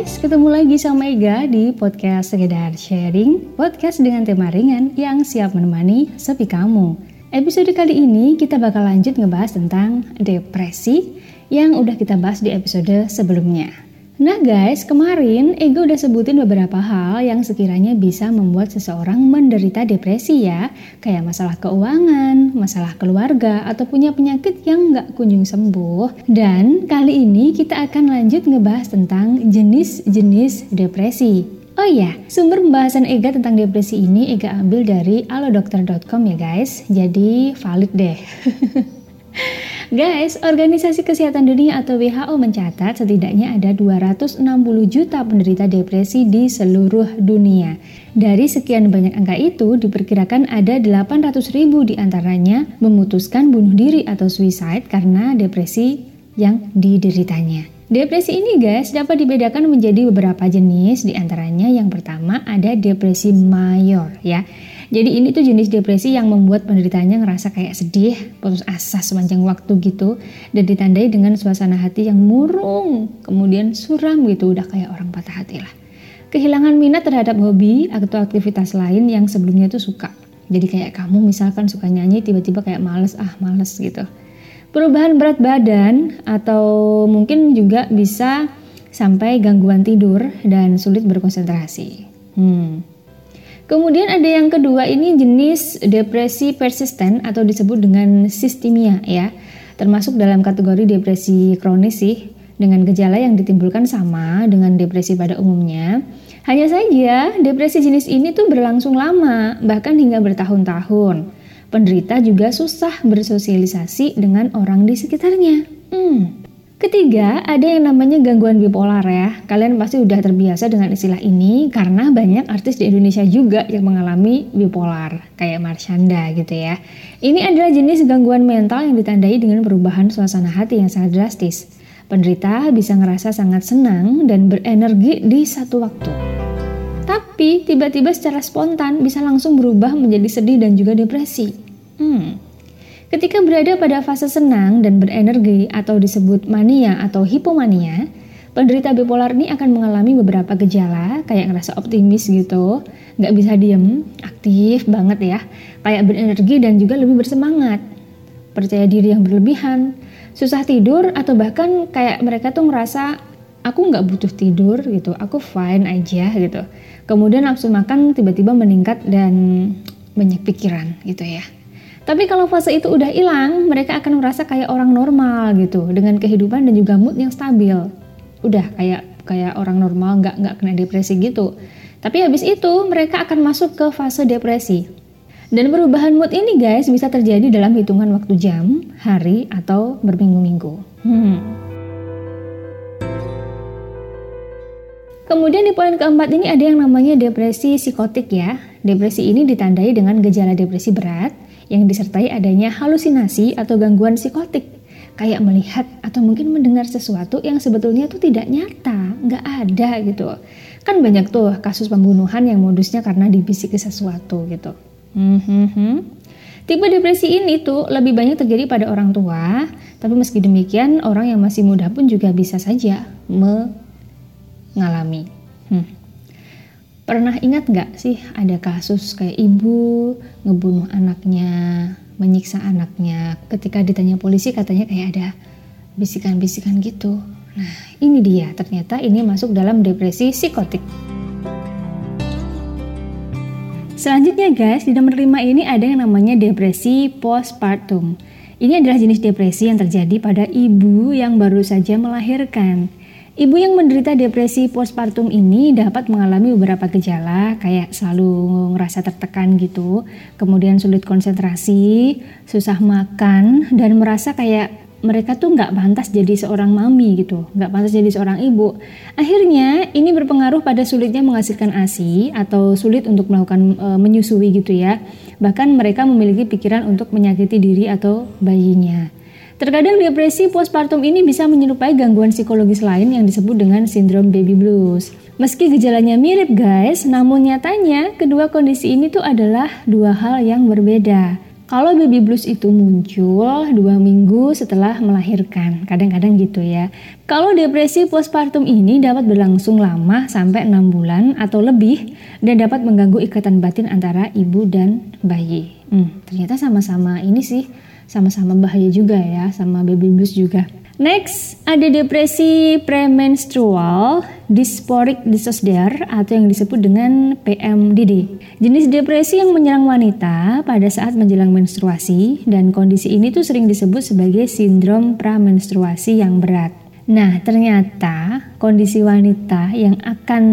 guys, ketemu lagi sama Ega di podcast Sekedar Sharing, podcast dengan tema ringan yang siap menemani sepi kamu. Episode kali ini kita bakal lanjut ngebahas tentang depresi yang udah kita bahas di episode sebelumnya. Nah guys, kemarin Ego udah sebutin beberapa hal yang sekiranya bisa membuat seseorang menderita depresi ya, kayak masalah keuangan, masalah keluarga, atau punya penyakit yang nggak kunjung sembuh. Dan kali ini kita akan lanjut ngebahas tentang jenis-jenis depresi. Oh iya, sumber pembahasan Ega tentang depresi ini Ega ambil dari alodokter.com ya guys, jadi valid deh. Guys, Organisasi Kesehatan Dunia atau WHO mencatat setidaknya ada 260 juta penderita depresi di seluruh dunia. Dari sekian banyak angka itu, diperkirakan ada 800 ribu di antaranya memutuskan bunuh diri atau suicide karena depresi yang dideritanya. Depresi ini guys dapat dibedakan menjadi beberapa jenis di antaranya yang pertama ada depresi mayor ya jadi ini tuh jenis depresi yang membuat penderitanya ngerasa kayak sedih, putus asa sepanjang waktu gitu, dan ditandai dengan suasana hati yang murung, kemudian suram gitu, udah kayak orang patah hati lah. Kehilangan minat terhadap hobi atau aktivitas lain yang sebelumnya tuh suka. Jadi kayak kamu misalkan suka nyanyi tiba-tiba kayak males, ah males gitu. Perubahan berat badan atau mungkin juga bisa sampai gangguan tidur dan sulit berkonsentrasi. Hmm, Kemudian ada yang kedua ini jenis depresi persisten atau disebut dengan sistemia ya. Termasuk dalam kategori depresi kronis sih dengan gejala yang ditimbulkan sama dengan depresi pada umumnya. Hanya saja depresi jenis ini tuh berlangsung lama, bahkan hingga bertahun-tahun. Penderita juga susah bersosialisasi dengan orang di sekitarnya. Hmm, Ketiga, ada yang namanya gangguan bipolar ya. Kalian pasti udah terbiasa dengan istilah ini karena banyak artis di Indonesia juga yang mengalami bipolar, kayak Marshanda gitu ya. Ini adalah jenis gangguan mental yang ditandai dengan perubahan suasana hati yang sangat drastis. Penderita bisa ngerasa sangat senang dan berenergi di satu waktu. Tapi tiba-tiba secara spontan bisa langsung berubah menjadi sedih dan juga depresi. Hmm, Ketika berada pada fase senang dan berenergi atau disebut mania atau hipomania, penderita bipolar ini akan mengalami beberapa gejala kayak ngerasa optimis gitu, nggak bisa diem, aktif banget ya, kayak berenergi dan juga lebih bersemangat, percaya diri yang berlebihan, susah tidur atau bahkan kayak mereka tuh ngerasa aku nggak butuh tidur gitu, aku fine aja gitu. Kemudian nafsu makan tiba-tiba meningkat dan banyak pikiran gitu ya. Tapi kalau fase itu udah hilang, mereka akan merasa kayak orang normal gitu, dengan kehidupan dan juga mood yang stabil. Udah kayak kayak orang normal, nggak nggak kena depresi gitu. Tapi habis itu mereka akan masuk ke fase depresi. Dan perubahan mood ini guys bisa terjadi dalam hitungan waktu jam, hari, atau berminggu-minggu. Hmm. Kemudian di poin keempat ini ada yang namanya depresi psikotik ya. Depresi ini ditandai dengan gejala depresi berat, yang disertai adanya halusinasi atau gangguan psikotik, kayak melihat atau mungkin mendengar sesuatu yang sebetulnya itu tidak nyata, nggak ada gitu. Kan banyak tuh kasus pembunuhan yang modusnya karena dibisiki sesuatu gitu. Hmm, Tipe depresi ini tuh lebih banyak terjadi pada orang tua, tapi meski demikian orang yang masih muda pun juga bisa saja mengalami. Hmm. Pernah ingat nggak sih ada kasus kayak ibu ngebunuh anaknya, menyiksa anaknya. Ketika ditanya polisi katanya kayak ada bisikan-bisikan gitu. Nah ini dia, ternyata ini masuk dalam depresi psikotik. Selanjutnya guys, di nomor 5 ini ada yang namanya depresi postpartum. Ini adalah jenis depresi yang terjadi pada ibu yang baru saja melahirkan. Ibu yang menderita depresi postpartum ini dapat mengalami beberapa gejala kayak selalu ngerasa tertekan gitu, kemudian sulit konsentrasi, susah makan, dan merasa kayak mereka tuh nggak pantas jadi seorang mami gitu, nggak pantas jadi seorang ibu. Akhirnya ini berpengaruh pada sulitnya menghasilkan ASI atau sulit untuk melakukan e, menyusui gitu ya. Bahkan mereka memiliki pikiran untuk menyakiti diri atau bayinya. Terkadang depresi postpartum ini bisa menyerupai gangguan psikologis lain yang disebut dengan sindrom baby blues. Meski gejalanya mirip guys, namun nyatanya kedua kondisi ini tuh adalah dua hal yang berbeda. Kalau baby blues itu muncul dua minggu setelah melahirkan, kadang-kadang gitu ya. Kalau depresi postpartum ini dapat berlangsung lama sampai enam bulan atau lebih dan dapat mengganggu ikatan batin antara ibu dan bayi. Hmm, ternyata sama-sama ini sih, sama-sama bahaya juga ya, sama baby blues juga. Next, ada depresi premenstrual dysphoric disorder atau yang disebut dengan PMDD. Jenis depresi yang menyerang wanita pada saat menjelang menstruasi dan kondisi ini tuh sering disebut sebagai sindrom pramenstruasi yang berat. Nah, ternyata kondisi wanita yang akan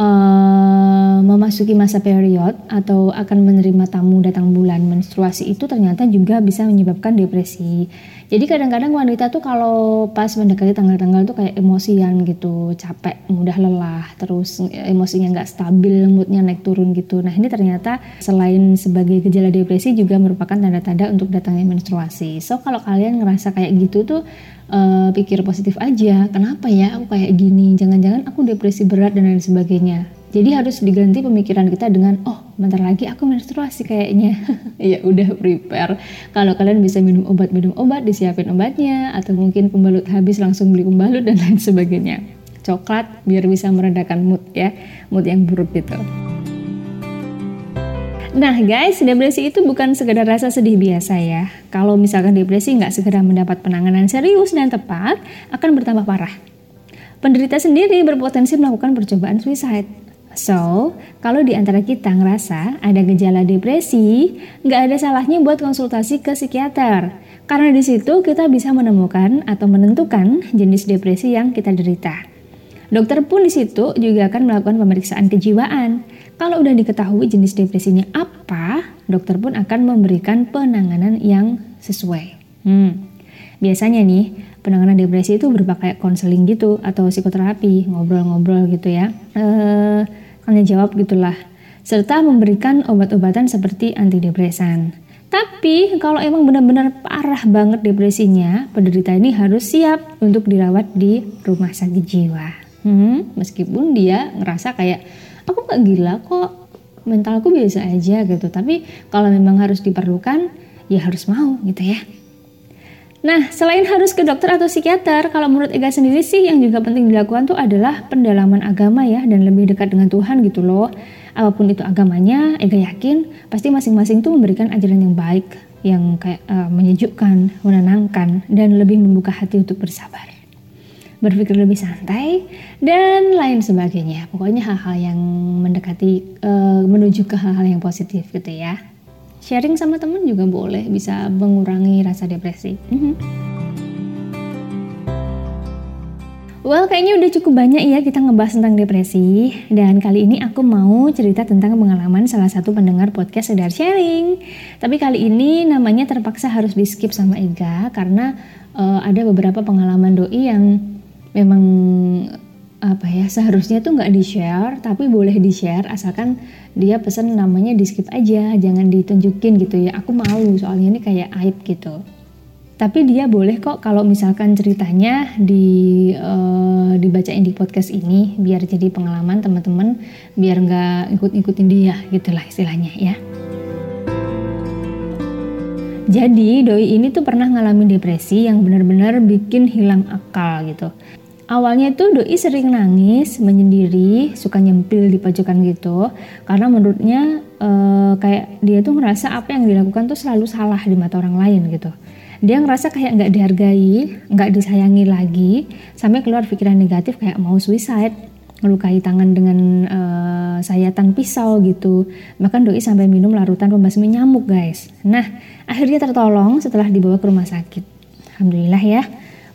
uh, memasuki masa period atau akan menerima tamu datang bulan menstruasi itu ternyata juga bisa menyebabkan depresi. Jadi kadang-kadang wanita tuh kalau pas mendekati tanggal-tanggal tuh kayak emosian gitu, capek, mudah lelah, terus emosinya nggak stabil, moodnya naik turun gitu. Nah ini ternyata selain sebagai gejala depresi juga merupakan tanda-tanda untuk datangnya menstruasi. So kalau kalian ngerasa kayak gitu tuh uh, pikir positif aja. Kenapa ya aku kayak gini? Jangan-jangan aku depresi berat dan lain sebagainya. Jadi harus diganti pemikiran kita dengan oh bentar lagi aku menstruasi kayaknya. ya udah prepare. Kalau kalian bisa minum obat minum obat disiapin obatnya atau mungkin pembalut habis langsung beli pembalut dan lain sebagainya. Coklat biar bisa meredakan mood ya, mood yang buruk gitu. Nah guys, depresi itu bukan sekedar rasa sedih biasa ya. Kalau misalkan depresi nggak segera mendapat penanganan serius dan tepat, akan bertambah parah. Penderita sendiri berpotensi melakukan percobaan suicide. So, kalau di antara kita ngerasa ada gejala depresi, nggak ada salahnya buat konsultasi ke psikiater. Karena di situ kita bisa menemukan atau menentukan jenis depresi yang kita derita. Dokter pun di situ juga akan melakukan pemeriksaan kejiwaan. Kalau udah diketahui jenis depresinya apa, dokter pun akan memberikan penanganan yang sesuai. Hmm. Biasanya nih, penanganan depresi itu berupa kayak konseling gitu atau psikoterapi, ngobrol-ngobrol gitu ya. Eh, tanya jawab gitulah. Serta memberikan obat-obatan seperti antidepresan. Tapi kalau emang benar-benar parah banget depresinya, penderita ini harus siap untuk dirawat di rumah sakit jiwa. Hmm, meskipun dia ngerasa kayak aku gak gila kok, mentalku biasa aja gitu. Tapi kalau memang harus diperlukan, ya harus mau gitu ya. Nah, selain harus ke dokter atau psikiater, kalau menurut Ega sendiri sih yang juga penting dilakukan tuh adalah pendalaman agama ya dan lebih dekat dengan Tuhan gitu loh. Apa pun itu agamanya, Ega yakin pasti masing-masing tuh memberikan ajaran yang baik, yang kayak uh, menyejukkan, menenangkan, dan lebih membuka hati untuk bersabar. Berpikir lebih santai dan lain sebagainya. Pokoknya hal-hal yang mendekati uh, menuju ke hal-hal yang positif gitu ya sharing sama temen juga boleh bisa mengurangi rasa depresi. Mhm. Well, kayaknya udah cukup banyak ya kita ngebahas tentang depresi. Dan kali ini aku mau cerita tentang pengalaman salah satu pendengar podcast Sedar Sharing. Tapi kali ini namanya terpaksa harus di skip sama Ega karena uh, ada beberapa pengalaman doi yang memang apa ya seharusnya tuh nggak di share tapi boleh di share asalkan dia pesan namanya di skip aja jangan ditunjukin gitu ya. Aku malu soalnya ini kayak aib gitu. Tapi dia boleh kok kalau misalkan ceritanya di uh, dibacain di podcast ini biar jadi pengalaman teman-teman biar nggak ikut-ikutin dia gitulah istilahnya ya. Jadi doi ini tuh pernah ngalamin depresi yang benar-benar bikin hilang akal gitu Awalnya itu doi sering nangis, menyendiri, suka nyempil di pojokan gitu, karena menurutnya e, kayak dia tuh ngerasa apa yang dilakukan tuh selalu salah di mata orang lain gitu. Dia ngerasa kayak nggak dihargai, nggak disayangi lagi, sampai keluar pikiran negatif kayak mau suicide, melukai tangan dengan e, sayatan pisau gitu. Bahkan doi sampai minum larutan pembasmi nyamuk guys. Nah akhirnya tertolong setelah dibawa ke rumah sakit. Alhamdulillah ya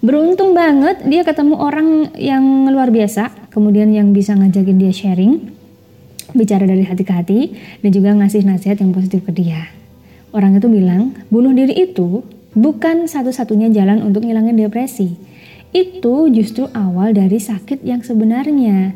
Beruntung banget dia ketemu orang yang luar biasa, kemudian yang bisa ngajakin dia sharing, bicara dari hati ke hati, dan juga ngasih nasihat yang positif ke dia. Orang itu bilang, bunuh diri itu bukan satu-satunya jalan untuk ngilangin depresi. Itu justru awal dari sakit yang sebenarnya.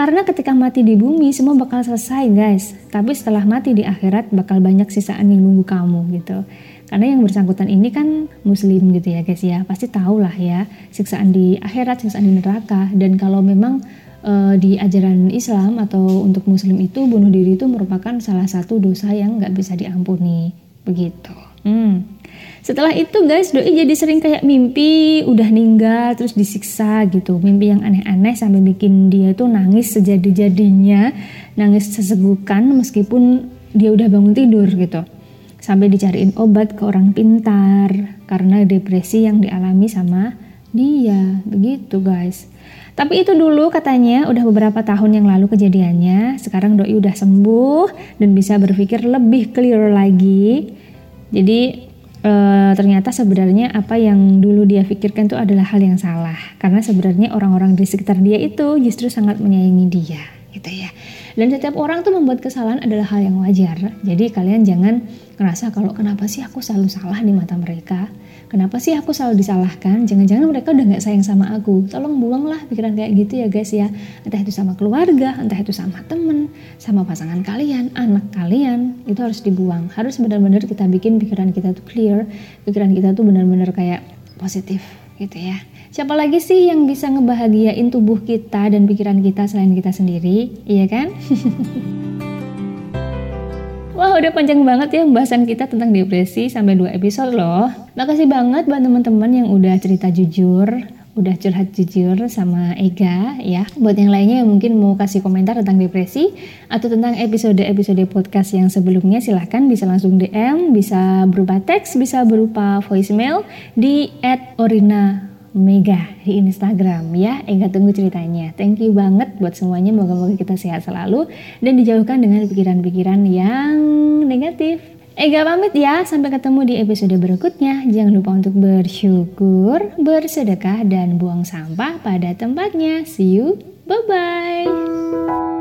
Karena ketika mati di bumi semua bakal selesai guys, tapi setelah mati di akhirat bakal banyak sisaan yang nunggu kamu gitu. Karena yang bersangkutan ini kan muslim gitu ya guys ya, pasti tahu lah ya siksaan di akhirat, siksaan di neraka. Dan kalau memang e, di ajaran Islam atau untuk muslim itu bunuh diri itu merupakan salah satu dosa yang nggak bisa diampuni begitu. Hmm. Setelah itu guys, doi jadi sering kayak mimpi udah ninggal terus disiksa gitu. Mimpi yang aneh-aneh sampai bikin dia tuh nangis sejadi-jadinya, nangis sesegukan meskipun dia udah bangun tidur gitu. Sampai dicariin obat ke orang pintar karena depresi yang dialami sama dia. Begitu guys. Tapi itu dulu katanya udah beberapa tahun yang lalu kejadiannya. Sekarang doi udah sembuh dan bisa berpikir lebih clear lagi. Jadi e, ternyata sebenarnya apa yang dulu dia pikirkan itu adalah hal yang salah. Karena sebenarnya orang-orang di sekitar dia itu justru sangat menyayangi dia gitu ya. Dan setiap orang tuh membuat kesalahan adalah hal yang wajar. Jadi kalian jangan ngerasa kalau kenapa sih aku selalu salah di mata mereka Kenapa sih aku selalu disalahkan? Jangan-jangan mereka udah gak sayang sama aku. Tolong buanglah pikiran kayak gitu ya guys ya. Entah itu sama keluarga, entah itu sama temen, sama pasangan kalian, anak kalian. Itu harus dibuang. Harus benar-benar kita bikin pikiran kita tuh clear. Pikiran kita tuh benar-benar kayak positif gitu ya. Siapa lagi sih yang bisa ngebahagiain tubuh kita dan pikiran kita selain kita sendiri? Iya kan? Wah udah panjang banget ya pembahasan kita tentang depresi sampai dua episode loh. Makasih banget buat teman-teman yang udah cerita jujur, udah curhat jujur sama Ega ya. Buat yang lainnya yang mungkin mau kasih komentar tentang depresi atau tentang episode-episode podcast yang sebelumnya silahkan bisa langsung DM, bisa berupa teks, bisa berupa voicemail di @orina Mega di Instagram ya. Ega tunggu ceritanya. Thank you banget buat semuanya. Moga-moga kita sehat selalu dan dijauhkan dengan pikiran-pikiran yang negatif. Ega pamit ya, sampai ketemu di episode berikutnya. Jangan lupa untuk bersyukur, bersedekah, dan buang sampah pada tempatnya. See you, bye-bye.